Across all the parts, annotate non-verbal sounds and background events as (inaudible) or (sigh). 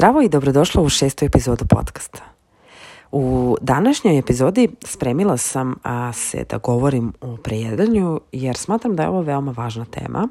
Zdravo i dobrodošla u šestu epizodu podcasta. U današnjoj epizodi spremila sam se da govorim o prejedanju jer smatram da je ovo veoma važna tema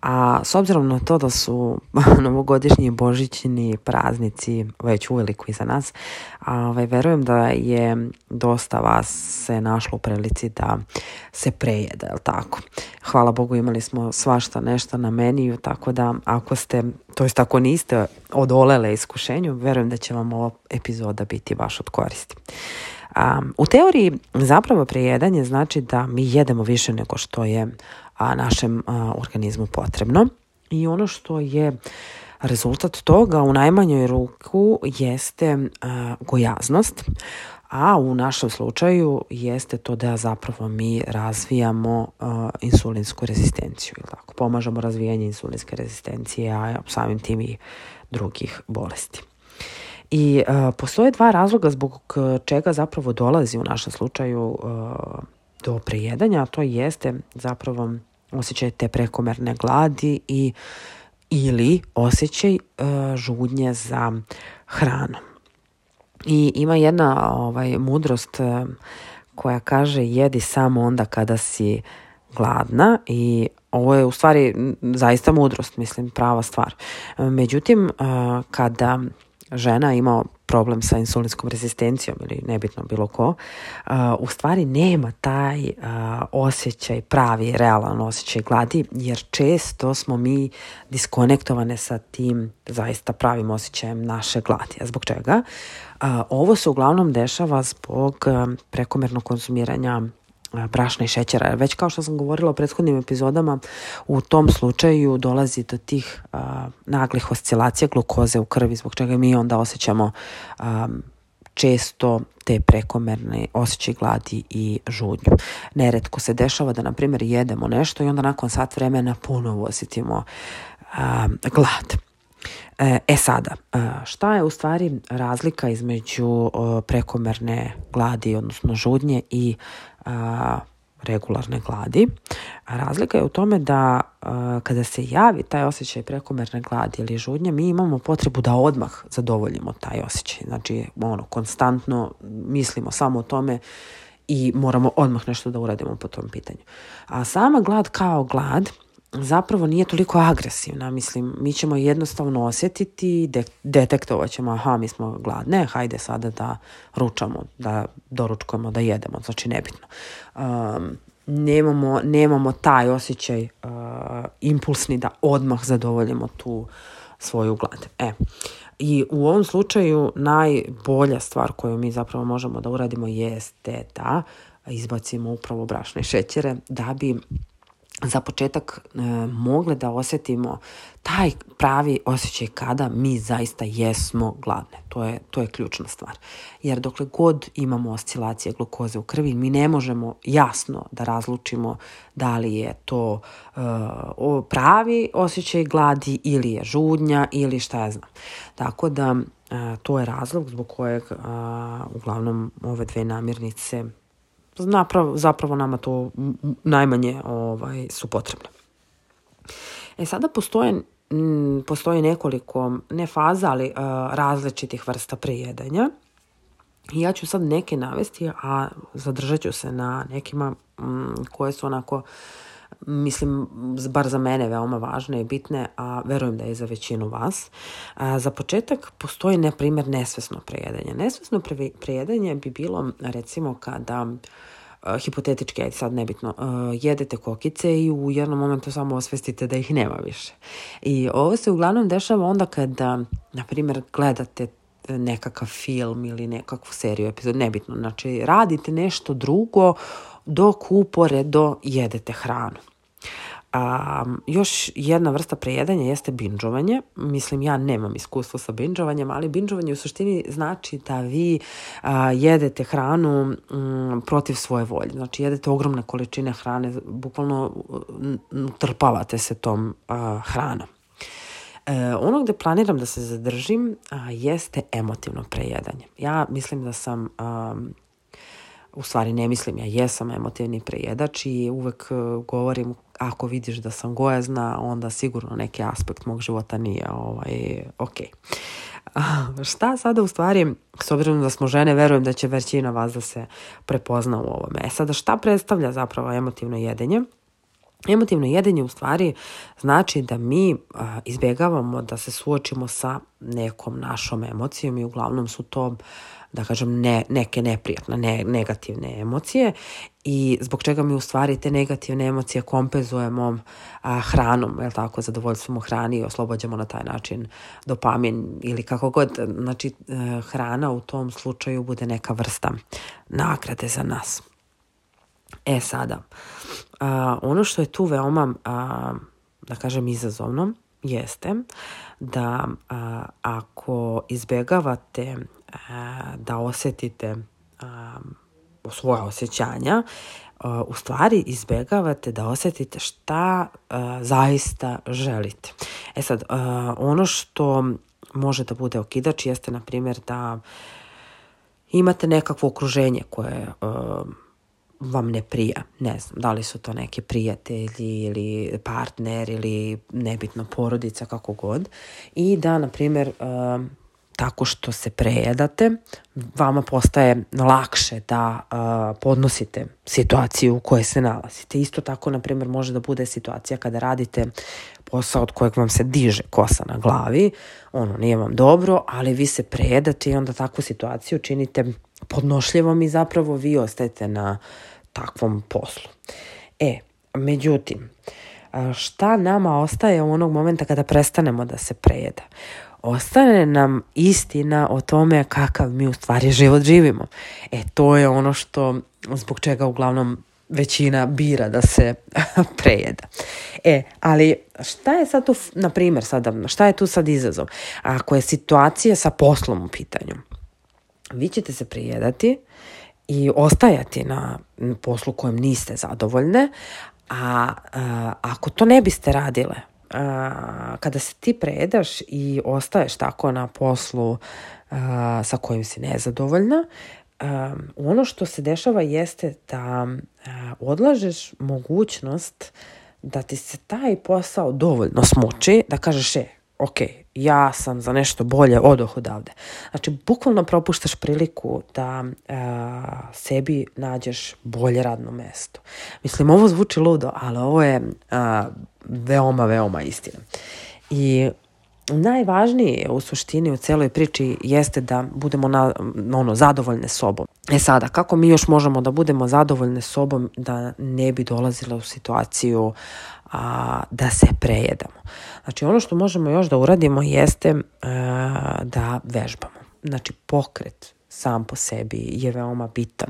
A s obzirom na to da su (laughs) novogodišnji božićni praznici već uveliko iza nas, ovaj, verujem da je dosta vas se našlo u prilici da se prejede, jel tako? Hvala Bogu imali smo svašta nešto na meniju, tako da ako ste, to jest ako niste odolele iskušenju, verujem da će vam ova epizoda biti baš od koristi. Um, u teoriji zapravo prejedanje znači da mi jedemo više nego što je a, našem a, organizmu potrebno i ono što je rezultat toga u najmanjoj ruku jeste a, gojaznost, a u našem slučaju jeste to da zapravo mi razvijamo uh, insulinsku rezistenciju ili tako pomažemo razvijanje insulinske rezistencije a samim tim i drugih bolesti. I uh, postoje dva razloga zbog čega zapravo dolazi u našem slučaju uh, do prejedanja, a to jeste zapravo osjećaj te prekomerne gladi i ili osjećaj uh, žudnje za hranom. I ima jedna ovaj, mudrost koja kaže jedi samo onda kada si gladna i ovo je u stvari zaista mudrost, mislim prava stvar. Međutim, kada žena imao problem sa insulinskom rezistencijom ili nebitno bilo ko, uh, u stvari nema taj uh, osjećaj pravi, realan osjećaj gladi, jer često smo mi diskonektovane sa tim zaista pravim osjećajem naše gladi. A zbog čega? Uh, ovo se uglavnom dešava zbog um, prekomernog konzumiranja brašna e, i šećera. Već kao što sam govorila u prethodnim epizodama, u tom slučaju dolazi do tih a, e, naglih oscilacija glukoze u krvi, zbog čega mi onda osjećamo a, e, često te prekomerne osjećaj gladi i žudnju. Neretko se dešava da, na primjer, jedemo nešto i onda nakon sat vremena ponovo osjetimo a, glad. E, e sada, e, šta je u stvari razlika između e, prekomerne gladi, odnosno žudnje i regularne gladi? Razlika je u tome da kada se javi taj osjećaj prekomerne gladi ili žudnje, mi imamo potrebu da odmah zadovoljimo taj osjećaj. Znači, ono, konstantno mislimo samo o tome i moramo odmah nešto da uradimo po tom pitanju. A sama glad kao glad zapravo nije toliko agresivna, mislim, mi ćemo jednostavno osjetiti, de detektovat ćemo, aha, mi smo gladne, hajde sada da ručamo, da doručkujemo, da jedemo, znači nebitno. Um, nemamo, nemamo taj osjećaj uh, impulsni da odmah zadovoljimo tu svoju glad. E, i u ovom slučaju najbolja stvar koju mi zapravo možemo da uradimo jeste da izbacimo upravo brašne šećere da bi za početak e, mogle da osetimo taj pravi osjećaj kada mi zaista jesmo gladne. To je, to je ključna stvar. Jer dokle god imamo oscilacije glukoze u krvi, mi ne možemo jasno da razlučimo da li je to e, pravi osjećaj gladi ili je žudnja ili šta ja znam. Tako da e, to je razlog zbog kojeg uglavnom ove dve namirnice napravo, zapravo nama to najmanje ovaj, su potrebne. E sada postoje postoje nekoliko, ne faza, ali e, različitih vrsta prejedanja. Ja ću sad neke navesti, a zadržat ću se na nekima koje su onako mislim, bar za mene veoma važne i bitne, a verujem da je za većinu vas. A, za početak postoji, na primjer, nesvesno prejedanje. Nesvesno prejedanje bi bilo, recimo, kada e, hipotetički, ajde sad nebitno, e, jedete kokice i u jednom momentu samo osvestite da ih nema više. I ovo se uglavnom dešava onda kada, na primjer, gledate nekakav film ili nekakvu seriju epizod, nebitno. Znači, radite nešto drugo dok uporedo jedete hranu. A, još jedna vrsta prejedanja jeste binđovanje. Mislim, ja nemam iskustva sa binđovanjem, ali binđovanje u suštini znači da vi a, jedete hranu m, mm, protiv svoje volje. Znači, jedete ogromne količine hrane, bukvalno trpavate se tom a, hranom. E, ono gde planiram da se zadržim a, jeste emotivno prejedanje. Ja mislim da sam... A, u stvari ne mislim, ja jesam emotivni prejedač i uvek e, govorim ako vidiš da sam gojazna, onda sigurno neki aspekt mog života nije ovaj, ok. Šta sada u stvari, s obzirom da smo žene, verujem da će većina vas da se prepozna u ovome. E sada šta predstavlja zapravo emotivno jedenje? Emotivno jedenje u stvari znači da mi e, izbjegavamo da se suočimo sa nekom našom emocijom i uglavnom su to uh, da kažem, ne, neke neprijatne, ne, negativne emocije i zbog čega mi u stvari te negativne emocije kompenzujemo a, hranom, je tako, zadovoljstvom u hrani i oslobođamo na taj način dopamin ili kako god. Znači, e, hrana u tom slučaju bude neka vrsta nagrade za nas. E sada, a, ono što je tu veoma, a, da kažem, izazovno, jeste da a, ako izbegavate da osjetite svoje osjećanja, u stvari izbegavate da osetite šta zaista želite. E sad, ono što može da bude okidač jeste, na primjer, da imate nekakvo okruženje koje vam ne prija. Ne znam, da li su to neki prijatelji ili partner ili nebitno porodica, kako god. I da, na primjer, tako što se prejedate, vama postaje lakše da uh, podnosite situaciju u kojoj se nalazite. Isto tako, na primjer, može da bude situacija kada radite posao od kojeg vam se diže kosa na glavi, ono nije vam dobro, ali vi se prejedate i onda takvu situaciju činite podnošljivom i zapravo vi ostajete na takvom poslu. E, međutim, šta nama ostaje u onog momenta kada prestanemo da se prejeda? ostane nam istina o tome kakav mi u stvari život živimo. E to je ono što zbog čega uglavnom većina bira da se (laughs) prejeda. E, ali šta je sad tu, na primjer, sada, šta je tu sad izazov? Ako je situacija sa poslom u pitanju, vi ćete se prijedati i ostajati na poslu kojem niste zadovoljne, a, a ako to ne biste radile, a, kada se ti predaš i ostaješ tako na poslu a, sa kojim si nezadovoljna, a, ono što se dešava jeste da a, odlažeš mogućnost da ti se taj posao dovoljno smuči, da kažeš e, ok, ja sam za nešto bolje odoh odavde. Znači, bukvalno propuštaš priliku da e, sebi nađeš bolje radno mesto. Mislim, ovo zvuči ludo, ali ovo je e, veoma, veoma istina. I najvažnije u suštini u celoj priči jeste da budemo na, ono, zadovoljne sobom. E sada, kako mi još možemo da budemo zadovoljne sobom da ne bi dolazila u situaciju a, da se prejedamo? Znači, ono što možemo još da uradimo jeste a, e, da vežbamo. Znači, pokret sam po sebi je veoma bitan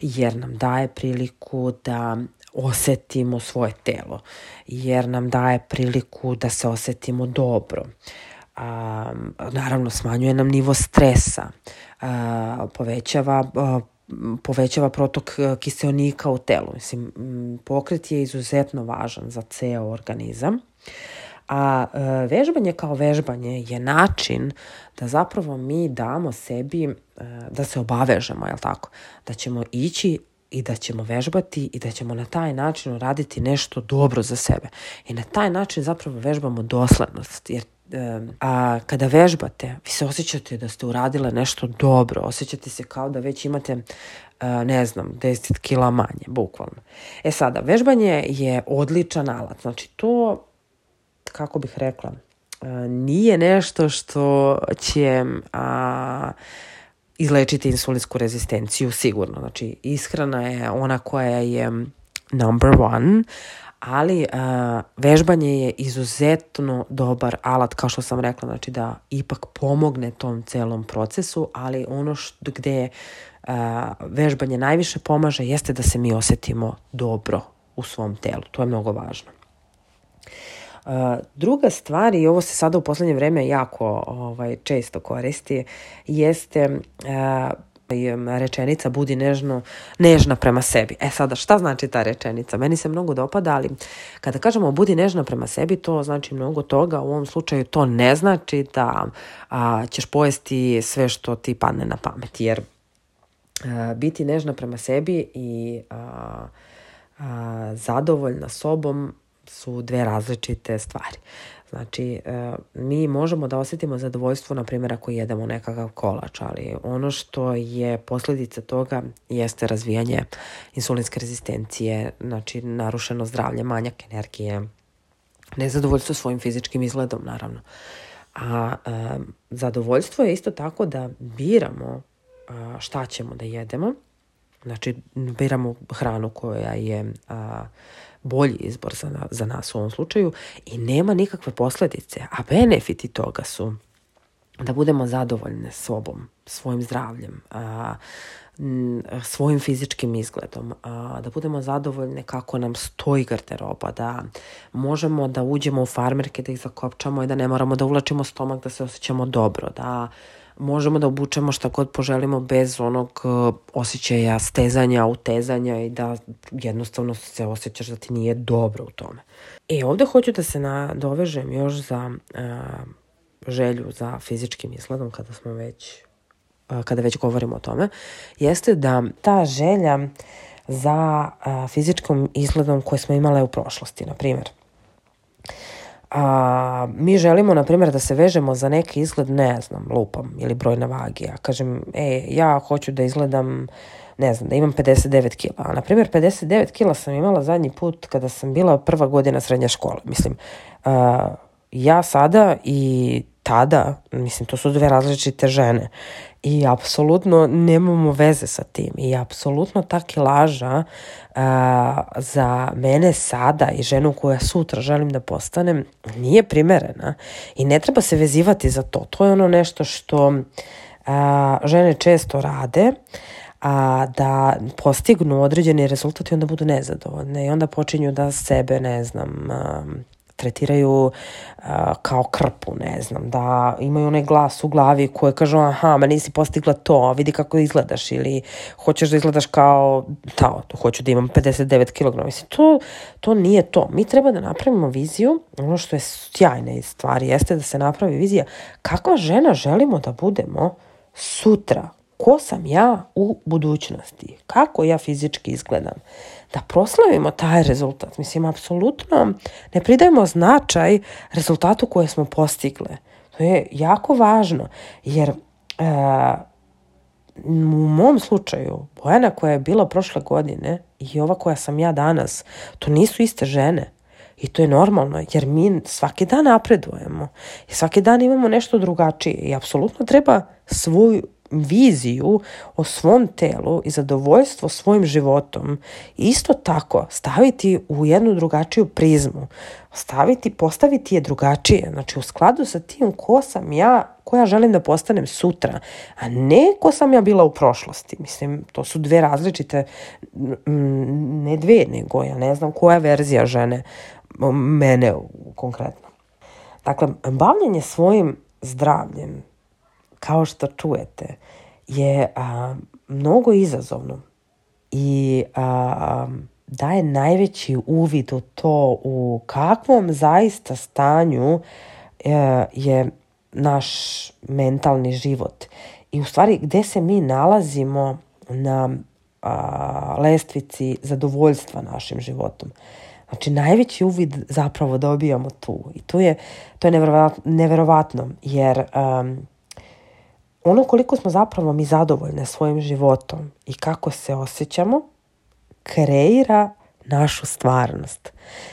jer nam daje priliku da osetimo svoje telo, jer nam daje priliku da se osetimo dobro. A, naravno, smanjuje nam nivo stresa, a, povećava a, povećava protok e, kiseonika u telu. Mislim, pokret je izuzetno važan za ceo organizam. A e, vežbanje kao vežbanje je način da zapravo mi damo sebi e, da se obavežemo, je tako? Da ćemo ići i da ćemo vežbati i da ćemo na taj način uraditi nešto dobro za sebe. I na taj način zapravo vežbamo doslednost, jer a kada vežbate, vi se osjećate da ste uradile nešto dobro, osjećate se kao da već imate, ne znam, 10 kila manje, bukvalno. E sada, vežbanje je odličan alat, znači to, kako bih rekla, nije nešto što će... A, izlečiti insulinsku rezistenciju sigurno. Znači, ishrana je ona koja je number one, ali a, eh, vežbanje je izuzetno dobar alat, kao što sam rekla, znači da ipak pomogne tom celom procesu, ali ono što, gde a, eh, vežbanje najviše pomaže jeste da se mi osetimo dobro u svom telu. To je mnogo važno. Druga stvar, i ovo se sada u poslednje vreme jako ovaj, često koristi, jeste eh, rečenica budi nežno, nežna prema sebi. E sada, šta znači ta rečenica? Meni se mnogo dopada, ali kada kažemo budi nežna prema sebi, to znači mnogo toga. U ovom slučaju to ne znači da a, ćeš pojesti sve što ti padne na pamet, jer a, eh, biti nežna prema sebi i a, a, zadovoljna sobom su dve različite stvari. Znači, e, mi možemo da osetimo zadovoljstvo, na primjer, ako jedemo nekakav kolač, ali ono što je posledica toga jeste razvijanje insulinske rezistencije, znači narušeno zdravlje, manjak energije, nezadovoljstvo svojim fizičkim izgledom, naravno. A e, zadovoljstvo je isto tako da biramo šta ćemo da jedemo Znači, biramo hranu koja je a, bolji izbor za, za nas u ovom slučaju i nema nikakve posledice. a benefiti toga su da budemo zadovoljne sobom, svojim zdravljem, a, svojim fizičkim izgledom, a, da budemo zadovoljne kako nam stoji garderoba, da možemo da uđemo u farmerke, da ih zakopčamo i da ne moramo da uvlačimo stomak, da se osjećamo dobro, da možemo da obučemo šta god poželimo bez onog e, osjećaja stezanja, utezanja i da jednostavno se osjećaš da ti nije dobro u tome. E, ovde hoću da se nadovežem još za a, e, želju za fizičkim izgledom kada smo već a, e, kada već govorimo o tome, jeste da ta želja za a, fizičkom izgledom koje smo imale u prošlosti, na primjer a, mi želimo, na primjer, da se vežemo za neki izgled, ne znam, lupam ili broj na vagi. Ja kažem, e, ja hoću da izgledam, ne znam, da imam 59 kila. A, na primjer, 59 kila sam imala zadnji put kada sam bila prva godina srednje škole. Mislim, a, ja sada i tada, mislim, to su dve različite žene i apsolutno nemamo veze sa tim i apsolutno ta kilaža uh, za mene sada i ženu koja sutra želim da postanem nije primerena i ne treba se vezivati za to. To je ono nešto što uh, žene često rade, a da postignu određeni rezultati i onda budu nezadovoljne i onda počinju da sebe, ne znam, um, tretiraju a, kao krpu, ne znam, da imaju onaj glas u glavi koji kaže aha, ma nisi postigla to, vidi kako izgledaš ili hoćeš da izgledaš kao ta, da, to hoću da imam 59 kg. Mislim, to, to nije to. Mi treba da napravimo viziju, ono što je sjajna stvar jeste da se napravi vizija kakva žena želimo da budemo sutra, ko sam ja u budućnosti, kako ja fizički izgledam da proslavimo taj rezultat. Mislim, apsolutno ne pridajemo značaj rezultatu koje smo postigle. To je jako važno, jer e, u mom slučaju, Bojana koja je bila prošle godine i ova koja sam ja danas, to nisu iste žene. I to je normalno, jer mi svaki dan napredujemo i svaki dan imamo nešto drugačije i apsolutno treba svoju viziju o svom telu i zadovoljstvo svojim životom isto tako staviti u jednu drugačiju prizmu. Staviti, postaviti je drugačije, znači u skladu sa tim ko sam ja, koja želim da postanem sutra, a ne ko sam ja bila u prošlosti. Mislim, to su dve različite, ne dve, nego ja ne znam koja verzija žene, mene konkretno. Dakle, bavljenje svojim zdravljem, kao što čujete, je a, mnogo izazovno i a, daje najveći uvid u to u kakvom zaista stanju e, je naš mentalni život i u stvari gdje se mi nalazimo na a, lestvici zadovoljstva našim životom. Znači, najveći uvid zapravo dobijamo tu. I tu je, to je neverovatno, neverovatno jer um, ono koliko smo zapravo mi zadovoljne svojim životom i kako se osjećamo, kreira našu stvarnost.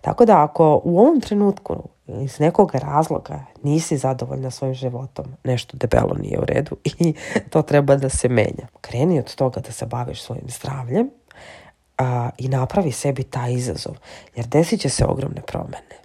Tako da ako u ovom trenutku iz nekog razloga nisi zadovoljna svojim životom, nešto debelo nije u redu i (laughs) to treba da se menja. Kreni od toga da se baviš svojim zdravljem a, i napravi sebi taj izazov, jer desit će se ogromne promene.